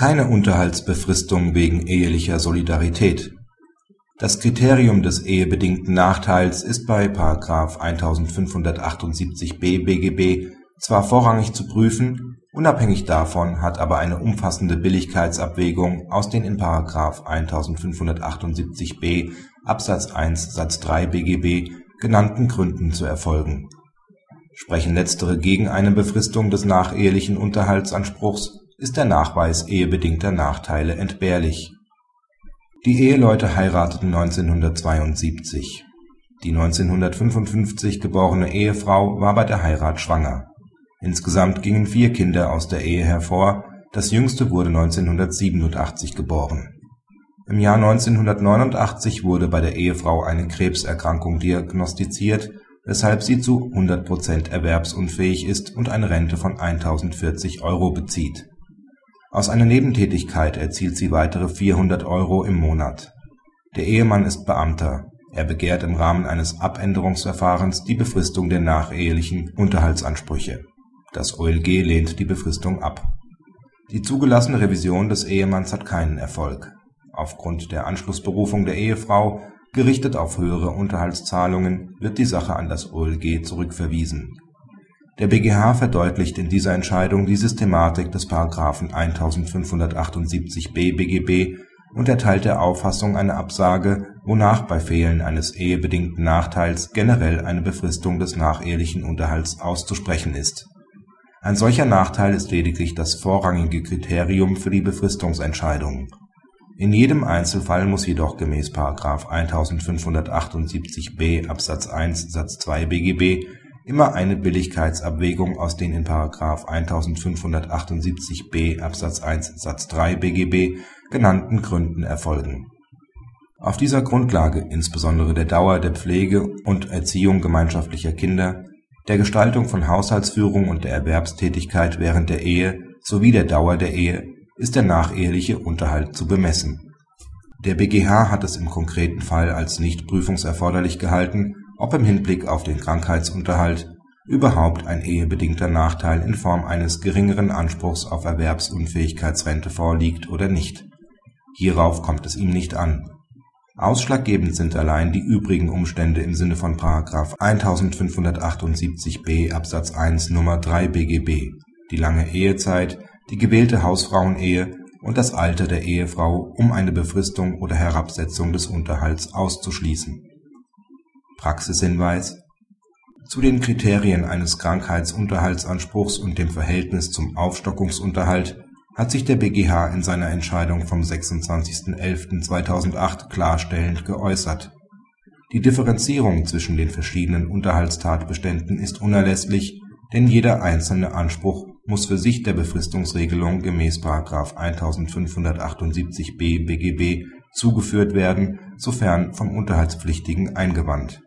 Keine Unterhaltsbefristung wegen ehelicher Solidarität Das Kriterium des ehebedingten Nachteils ist bei § 1578b BGB zwar vorrangig zu prüfen, unabhängig davon hat aber eine umfassende Billigkeitsabwägung aus den in § 1578b Absatz 1 Satz 3 BGB genannten Gründen zu erfolgen. Sprechen letztere gegen eine Befristung des nachehelichen Unterhaltsanspruchs, ist der Nachweis ehebedingter Nachteile entbehrlich. Die Eheleute heirateten 1972. Die 1955 geborene Ehefrau war bei der Heirat schwanger. Insgesamt gingen vier Kinder aus der Ehe hervor, das jüngste wurde 1987 geboren. Im Jahr 1989 wurde bei der Ehefrau eine Krebserkrankung diagnostiziert, weshalb sie zu 100 Prozent erwerbsunfähig ist und eine Rente von 1040 Euro bezieht. Aus einer Nebentätigkeit erzielt sie weitere 400 Euro im Monat. Der Ehemann ist Beamter. Er begehrt im Rahmen eines Abänderungsverfahrens die Befristung der nachehelichen Unterhaltsansprüche. Das OLG lehnt die Befristung ab. Die zugelassene Revision des Ehemanns hat keinen Erfolg. Aufgrund der Anschlussberufung der Ehefrau, gerichtet auf höhere Unterhaltszahlungen, wird die Sache an das OLG zurückverwiesen. Der BgH verdeutlicht in dieser Entscheidung die Systematik des § 1578b BGB und erteilt der Auffassung eine Absage, wonach bei Fehlen eines ehebedingten Nachteils generell eine Befristung des nachehelichen Unterhalts auszusprechen ist. Ein solcher Nachteil ist lediglich das vorrangige Kriterium für die Befristungsentscheidung. In jedem Einzelfall muss jedoch gemäß § 1578b Absatz 1 Satz 2 BGB immer eine Billigkeitsabwägung aus den in § 1578b Absatz 1 Satz 3 BGB genannten Gründen erfolgen. Auf dieser Grundlage, insbesondere der Dauer der Pflege und Erziehung gemeinschaftlicher Kinder, der Gestaltung von Haushaltsführung und der Erwerbstätigkeit während der Ehe sowie der Dauer der Ehe ist der nacheheliche Unterhalt zu bemessen. Der BgH hat es im konkreten Fall als nicht prüfungserforderlich gehalten ob im Hinblick auf den Krankheitsunterhalt überhaupt ein ehebedingter Nachteil in Form eines geringeren Anspruchs auf Erwerbsunfähigkeitsrente vorliegt oder nicht. Hierauf kommt es ihm nicht an. Ausschlaggebend sind allein die übrigen Umstände im Sinne von § 1578b Absatz 1 Nr. 3 BGB, die lange Ehezeit, die gewählte Hausfrauenehe und das Alter der Ehefrau, um eine Befristung oder Herabsetzung des Unterhalts auszuschließen Praxishinweis Zu den Kriterien eines Krankheitsunterhaltsanspruchs und dem Verhältnis zum Aufstockungsunterhalt hat sich der BgH in seiner Entscheidung vom 26.11.2008 klarstellend geäußert. Die Differenzierung zwischen den verschiedenen Unterhaltstatbeständen ist unerlässlich, denn jeder einzelne Anspruch muss für sich der Befristungsregelung gemäß § 1578b BGB zugeführt werden, sofern vom Unterhaltspflichtigen eingewandt